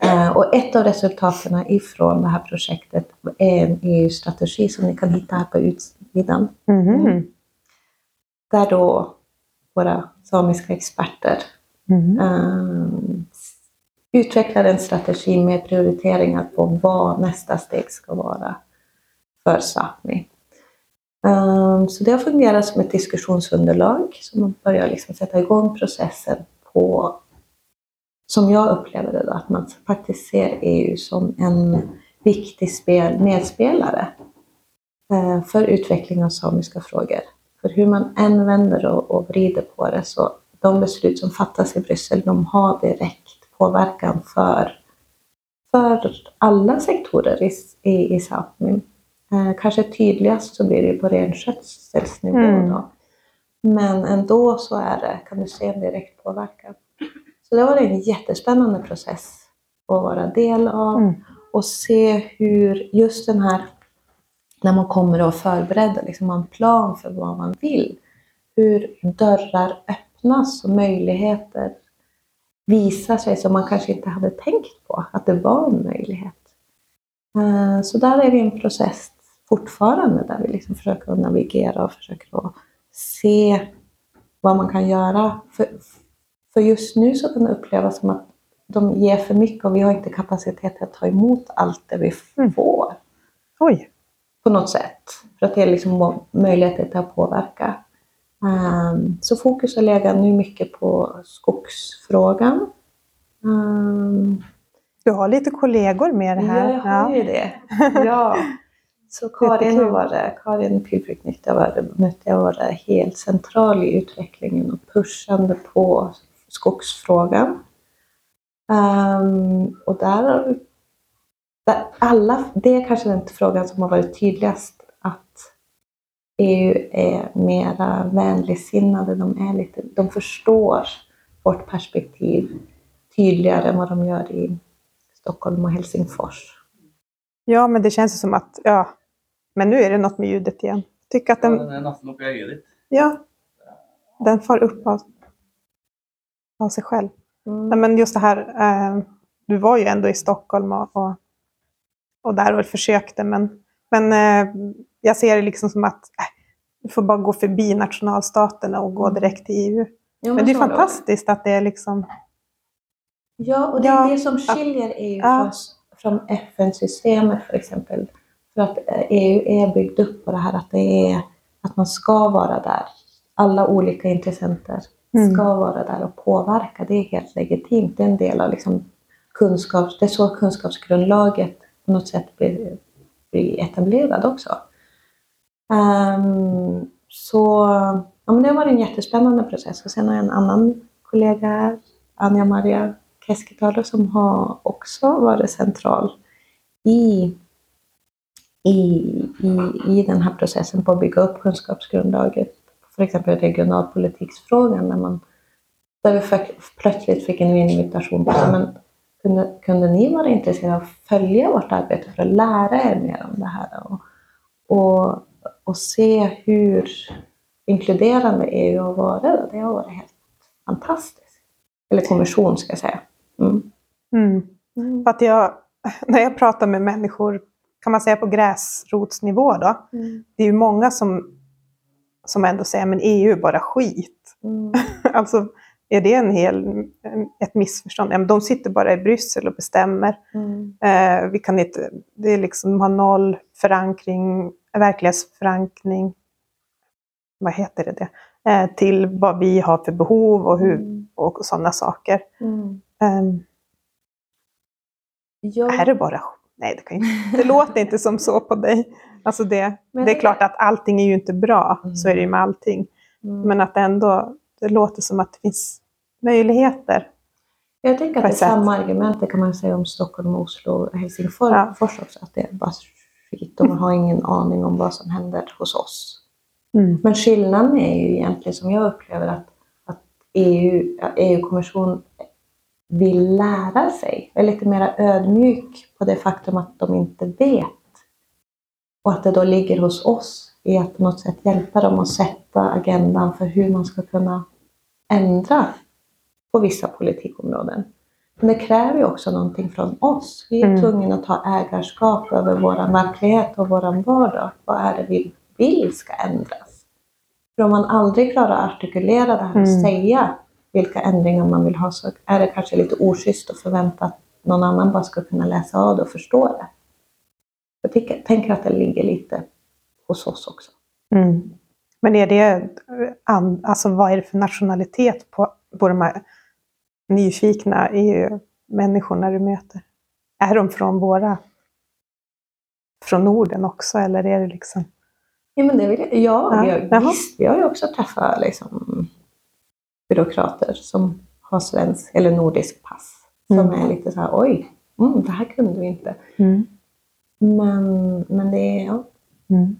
Eh, och ett av resultaten ifrån det här projektet är en EU-strategi som ni kan hitta här på utsidan. Mhm. Där då våra samiska experter Mhm. eh, utvecklar en strategi med prioriteringar på vad nästa steg ska vara för Sápmi. Eh, så det har fungerat som ett diskussionsunderlag som man börjar liksom sätta igång processen på som jag upplever det då, att man faktiskt ser EU som en viktig spel, medspelare eh, för utveckling av samiska frågor. För hur man än vänder och, och vrider på det så de beslut som fattas i Bryssel, de har direkt påverkan för, för alla sektorer i, i, i Sápmi. Eh, kanske tydligast så blir det på renskötselsnivå Mm. då. Men ändå så är det, kan du se en direkt påverkan. Så det var en jättespännande process att vara del av Mm. och se hur just den här, när man kommer att förbereda liksom en plan för vad man vill, hur dörrar öppnas och möjligheter visar sig som man kanske inte hade tänkt på att det var en möjlighet. Eh, Så där är vi i en process fortfarande där vi liksom försöker att navigera och försöker att se vad man kan göra. För, för just nu så kan det upplevas som att de ger för mycket och vi har inte kapacitet att ta emot allt det vi Mm. får Oj. På något sätt. För att det är liksom möjligheter till att påverka. Ehm, så fokus har legat nu mycket på skogsfrågan. Ehm, Du har lite kollegor med det Ja, här. jag har ju det. Ja. Så Karin har varit, Karin Pilfryknytt har varit, helt central i utvecklingen och pushande på skogsfrågan. Ehm, och där alla, det är kanske den frågan som har varit tydligast att EU är mera vänligsinnade. De, är lite, de förstår vårt perspektiv tydligare än vad de gör i Stockholm och Helsingfors. Ja, men det känns ju som att, ja, men nu är det något med ljudet igen. Tycker att Ja, den, den er nesten oppe i ja, den far upp av, av sig själv. Mm. Nej, men just det här, eh, du var ju ändå i Stockholm och, och, och där och försökte, men, men eh, jag ser det liksom som att eh, du får bara gå förbi nationalstaterna och gå Mm. direkt till EU. Ja, Men det är fantastiskt att det är liksom... Ja, och det är Ja, det som skiljer EU ja. från, FN-systemet för exempel. För att eh, EU är byggt upp på det här att, det är, att man ska vara där. Alla olika intressenter Mm. ska vara där och påverka. Det är helt legitimt. Det är en del av liksom kunskaps... Det är så kunskapsgrundlaget på något sätt bli, bli etablerad också. Um, så ja, men det har varit en jättespännande process. Och sen har jag en annan kollega här, Anja Maria Keskitalo, som har också varit central i, i, i, i den här processen på att bygga upp kunskapsgrundlaget. För exempel regionalpolitiksfrågan, där, man, där vi fick, plötsligt fick en invitation på att men, kunde, kunde ni vara intresserade av att följa vårt arbete för att lära er mer om det här? Och, och, och se hur inkluderande EU har varit. Det har varit helt fantastiskt. Eller kommission ska jag säga. Mm. Mm. För att jag, när jag pratar med människor, kan man säga på gräsrotsnivå då, det är ju många som, som ändå säger men EU är bara skit. Mm. alltså, är det en hel, ett missförstånd? De sitter bara i Bryssel och bestämmer. Mm. Eh, vi kan inte, det är liksom, de har noll förankring, verklighetsförankring, vad heter det, det? Eh, till vad vi har för behov och, hur, Mm. och sådana saker. Mm. Um, Ja, är det bara Nej, det, kan inte, det låter inte som så på dig. Alltså det, det är klart att allting är ju inte bra, Mm. så är det ju med allting. mm. Men att ändå, det låter som att det finns möjligheter. jag tänker att det är samma argument det kan man säga om Stockholm, Oslo och Helsingfors Ja. också. Att det är bara skit och man har ingen aning om vad som händer hos oss. Men skillnaden är ju egentligen som jag upplever att, att EU, ja, EU-kommission vill lära sig, är lite mer ödmjuk på det faktum att de inte vet. Och att det då ligger hos oss i att på något sätt hjälpa dem att sätta agendan för hur man ska kunna ändra på vissa politikområden. Men det kräver ju också någonting från oss. Vi är Mm. tvungna att ta ägarskap över vår verklighet och vår vardag. Vad är det vi vill ska ändras? För om man aldrig klarar att artikulera det här och Mm. säga vilka ändringar man vill ha så är det kanske lite oschysst att förvänta att någon annan bara ska kunna läsa av det och förstå det. Jag tänker att det ligger lite hos oss också. Mm. Men är det, alltså vad är det för nationalitet på, på de här nyfikna EU-människorna du möter? Är de från våra, från Norden också, eller är det liksom? Ja, men det vill jag. Ja, Ja, jaha. visst, vi har ju också träffat liksom, byråkrater som har svensk eller nordisk pass. Som Mm. är lite så här, oj, mm, det här kunde vi inte. Men, men det är, ja. Mm.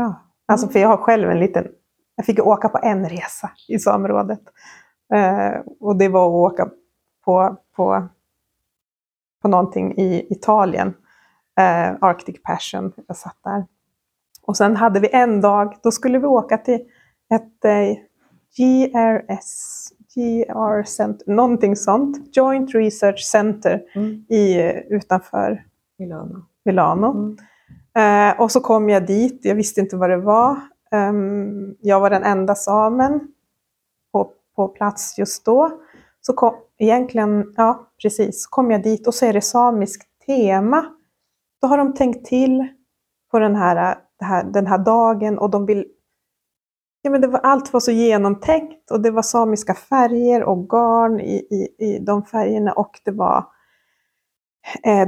Ja, alltså för jag har själv en liten, jag fick åka på en resa i samerådet. Eh, och det var att åka på, på, på någonting i Italien, eh, Arctic Passion, jag satt där. Och sen hade vi en dag, då skulle vi åka till ett eh, GRS, GR Center, någonting sånt, Joint Research Center Mm. i, utanför Milano. Milano. Mm. Eh, och så kom jag dit, jag visste inte vad det var. Ehm, jag var den enda samen på, på plats just då. Så kom, egentligen, ja precis, kom jag dit och så är det samiskt tema. Då har de tänkt till på den här, det här, den här dagen och de vill Ja, men det var, allt var så genomtänkt och det var samiska färger och garn i, i, i de färgerna och det var Eh,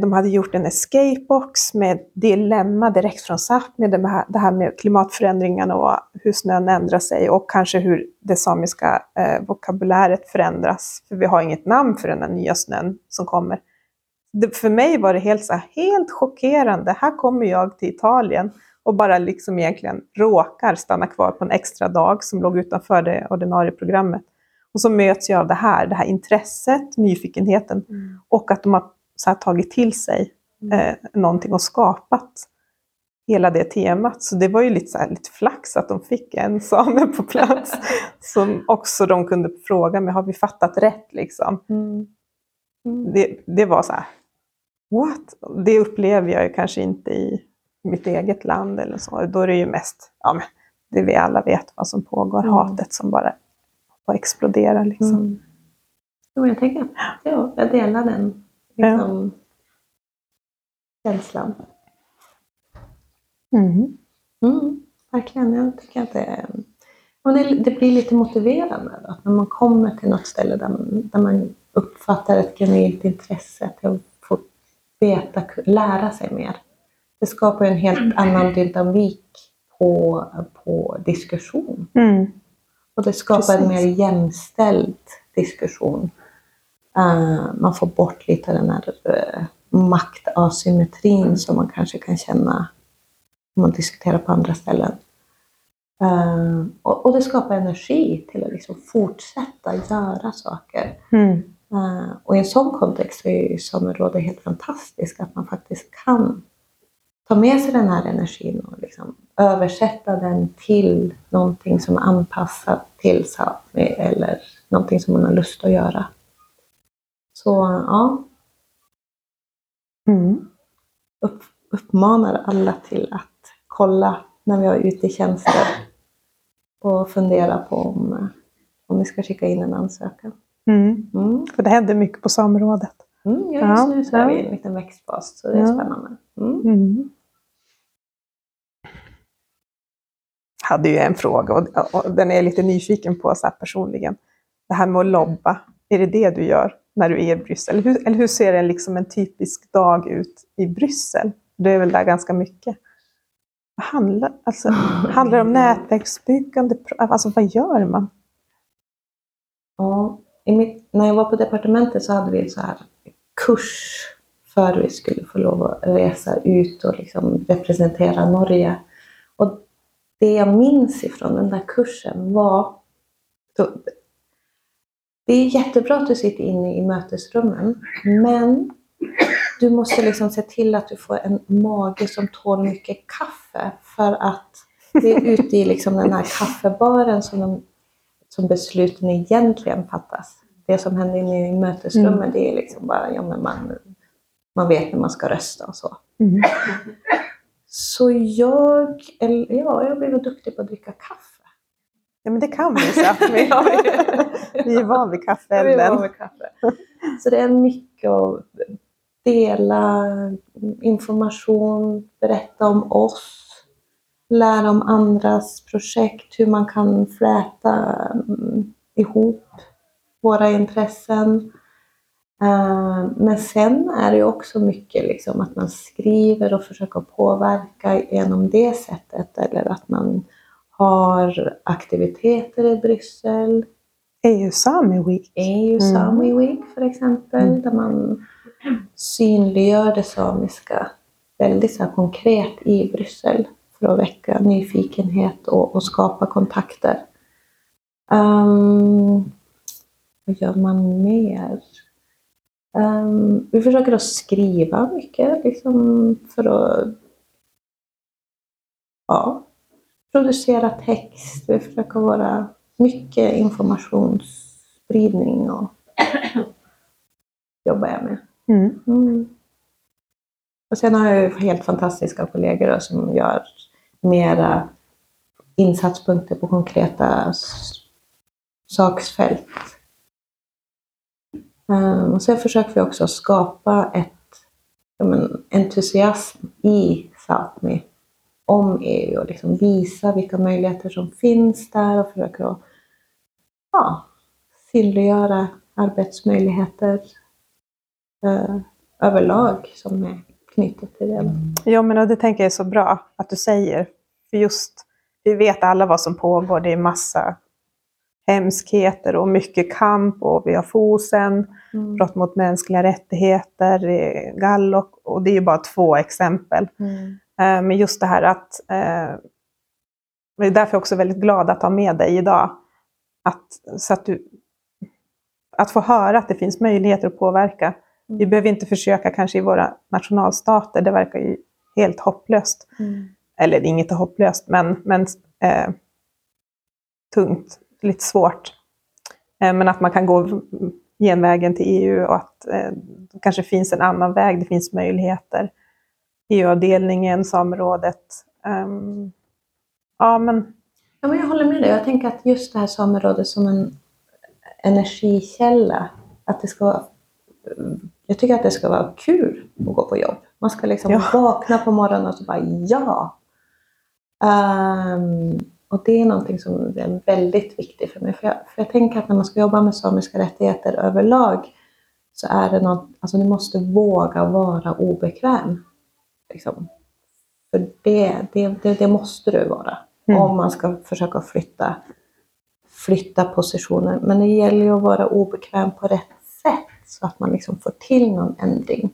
de hade gjort en escapebox med dilemma direkt från Sápmi, det här, det här med klimatförändringarna och hur snön ändrar sig och kanske hur det samiska eh, vokabuläret förändras. För vi har inget namn för den här nya snön som kommer. För mig var det helt, så helt chockerande. Här kommer jag till Italien och bara liksom egentligen råkar stanna kvar på en extra dag som låg utanför det ordinarie programmet. Och så möts jag av det här, det här intresset, nyfikenheten Mm. och att de har så här, tagit till sig Mm. eh, någonting och skapat hela det temat. Så det var ju lite, så här, lite flax att de fick en same på plats. som också de kunde fråga mig, har vi fattat rätt liksom? Mm. Mm. Det, det var så här, what? Det upplever jag ju kanske inte i mitt eget land eller så. Då är det ju mest, ja men det vi alla vet vad som pågår, Mm. hatet som bara bara exploderar liksom. Mm. Jo, jag tänker, ja, jag delar den liksom, känslan. Mm. Mm, verkligen, jag tycker att det. Och det, det blir lite motiverande då, att när man kommer till något ställe där man, där man uppfattar ett genuint intresse till att få veta, lära sig mer. Det skapar en helt annan dynamik på, på diskussion. Mm. Och det skapar en Precis. mer jämställd diskussion. Eh, man får bort lite den här uh, maktasymmetrin som man kanske kan känna om man diskuterar på andra ställen. Eh, och, och det skapar energi till att liksom fortsätta göra saker. Mm. Eh, och i en sån kontext är ju samerådet helt fantastiskt, att man faktiskt kan ta med sig den här energin och liksom översätta den till någonting som är anpassat till Sápmi eller någonting som man har lust att göra. Så ja, Mm. upp, uppmanar alla till att kolla när vi är ute i tjänster och fundera på om, om vi ska skicka in en ansökan. Mm. Mm. För det händer mycket på samrådet. Mm, ja, just nu så är vi i en liten växtfas, så det är Ja. spännande. Mm. Mm. hade ju en fråga och, och den är jag lite nyfiken på så personligen. Det här med att lobba, är det det du gör när du är i Bryssel? Eller hur, eller hur ser en, liksom en typisk dag ut i Bryssel? Du är väl där ganska mycket. Vad handlar, alltså, handlar det om nätverksbyggande? Alltså vad gör man? Ja, mitt, när jag var på departementet så hade vi en så här kurs för vi skulle få lov att resa ut och liksom representera Norge. Och det jag minns ifrån den där kursen var... Det är jättebra att du sitter inne i mötesrummen, men du måste liksom se till att du får en mage som tål mycket kaffe. För att det är ute i liksom den här kaffebaren som, de, som besluten egentligen fattas. Det som händer inne i mötesrummet, Mm. det är liksom bara, ja men man, man vet när man ska rösta och så. Mm. Så jag, eller, ja, jag blev duktig på att dricka kaffe. Ja, men det kan vi så att vi, är van vid kaffeelden. kaffe. Så det är mycket att dela information, berätta om oss, lära om andras projekt, hur man kan fläta mm, ihop våra intressen. Eh, Men sen är det också mycket liksom att man skriver och försöker påverka genom det sättet eller att man har aktiviteter i Bryssel. EU Sami Week. EU Mm. Sami Week för exempel, Mm. där man synliggör det samiska väldigt så konkret i Bryssel för att väcka nyfikenhet och, och skapa kontakter. Ehm, vad gör man mer? Ehm, vi försöker att skriva mycket liksom, för att ja, producera text. Vi försöker vara mycket informationsspridning och jobbar jag med. Mm. Mm. Och sen har jag ju helt fantastiska kollegor då, som gör mera insatspunkter på konkreta saksfält. Um, och sen försöker vi också skapa ett men, entusiasm i Sápmi om EU och liksom visa vilka möjligheter som finns där och försöka att ja, synliggöra arbetsmöjligheter eh, överlag som är knutet till det. Ja, men det tänker jag är så bra att du säger. För just, vi vet alla vad som pågår. Det är massa hemskheter och mycket kamp och vi har Fosen, Mm. brott mot mänskliga rättigheter, Gallock och det är ju bara två exempel. Mm. Eh, Men just det här att, eh, det är därför jag också väldigt glad att ha med dig idag. Att, så att, du, att få höra att det finns möjligheter att påverka. Vi Mm. behöver inte försöka kanske i våra nationalstater, det verkar ju helt hopplöst. Mm. Eller inget är hopplöst, men, men eh, tungt, lite svårt. Eh, men att man kan gå genvägen till EU och att eh, det kanske finns en annan väg, det finns möjligheter. EU-avdelningen, samerådet. ehm, ja, men Ja, men jag håller med dig. Jag tänker att just det här samerådet som en energikälla, att det ska vara, jag tycker att det ska vara kul att gå på jobb. Man ska liksom Ja. vakna på morgonen och så bara ja. Ehm, och det är någonting som är väldigt viktigt för mig. För jag, för jag tänker att när man ska jobba med samiska rättigheter överlag så är det något, alltså du måste våga vara obekväm. Liksom. För det, det, det, det måste du vara Mm. om man ska försöka flytta, flytta positioner. Men det gäller ju att vara obekväm på rätt sätt så att man liksom får till någon ändring.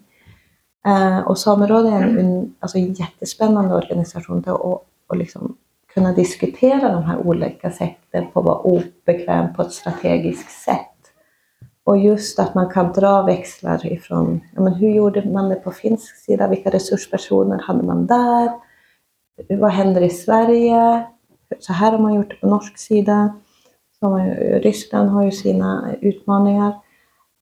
Eh, och Samerådet är en, en alltså, en jättespännande organisation där och, och liksom kunna diskutera de här olika sätten på att vara obekväm på ett strategiskt sätt. Och just att man kan dra växlar ifrån, ja, men hur gjorde man det på finsk sida? Vilka resurspersoner hade man där? Vad händer i Sverige? Så här har man gjort det på norsk sida. Så Ryssland har ju sina utmaningar.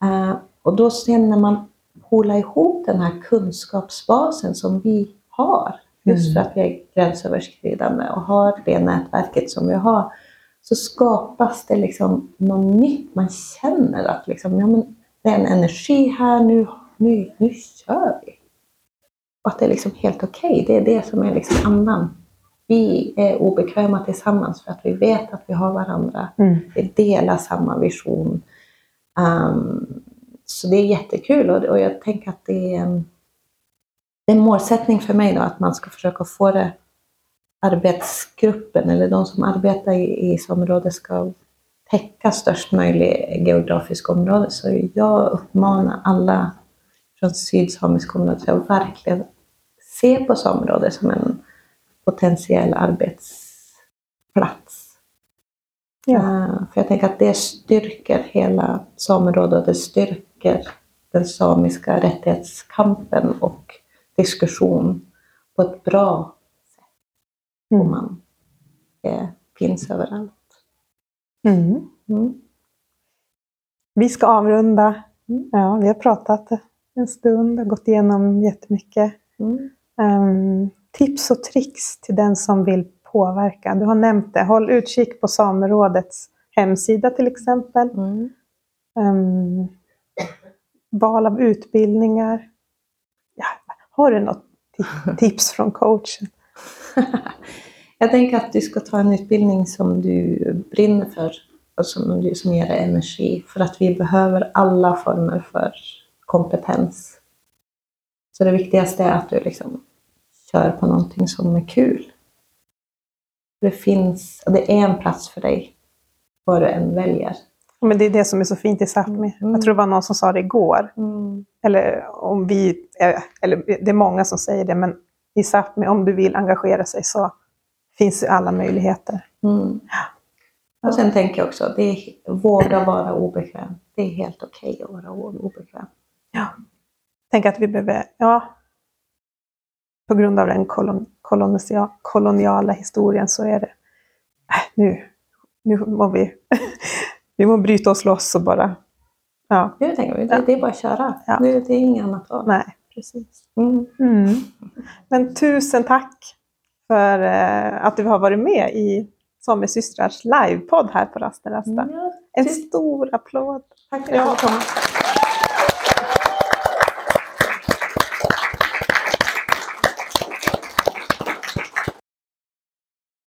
Eh, och då sen när man håller ihop den här kunskapsbasen som vi har, just för att vi är gränsöverskridande och har det nätverket som vi har, så skapas det liksom något nytt. Man känner att liksom, ja, men det är en energi här, nu, nu, nu kör vi. Och att det är liksom helt okej. Det är det som är liksom andan. Vi är obekväma tillsammans för att vi vet att vi har varandra. mm. Vi delar samma vision. Ehm, så det är jättekul och, och jag tänker att det är, en, det är en målsättning för mig då att man ska försöka få det arbetsgruppen eller de som arbetar i, i området ska täcka störst möjlig geografisk område. Så jag uppmanar alla från sydsamiska området att verkligen se på samerådet som en potentiell arbetsplats. Ja. Eh, För jag tänker att det styrker hela samerådet och det styrker den samiska rättighetskampen och diskussion på ett bra Mm. man eh, finns överallt. Mm. Mm. Vi ska avrunda. Mm. Ja, vi har pratat en stund och gått igenom jättemycket. Mm. Ehm, tips och tricks till den som vill påverka. Du har nämnt det. Håll utkik på Samerådets hemsida till exempel. Mm. Ehm, val av utbildningar. Ja, har du något ti- tips från coachen? Jag tänker att du ska ta en utbildning som du brinner för och som, du- som ger dig energi. För att vi behöver alla former för kompetens. Så det viktigaste är att du liksom kör på någonting som är kul. Det finns, det är en plats för dig, vad du än väljer. Men det är det som är så fint i Sápmi. Mm. Jag tror det var någon som sa det igår. Eller om vi, eh, eller det är många som säger det, men i Sápmi, om du vill engagera sig så finns det alla möjligheter. Mm. Och sen tänker jag också, det är, våga vara obekväm. Det är helt okej att vara obekväm. Tänk att vi behöver, ja, på grund av den kolon, kolonisia, koloniala historien så är det, äh, nu, nu må vi, vi må bryta oss loss och bara, ja, Jag tänker, det, det är bara att köra. Ja. Det, det är inget annat val. nej, precis. Mm. Mm. Men tusen tack för eh, att du har varit med i Samesystrars livepodd här på Rasten Rasta. Ja, En stor applåd. tack för att du kom.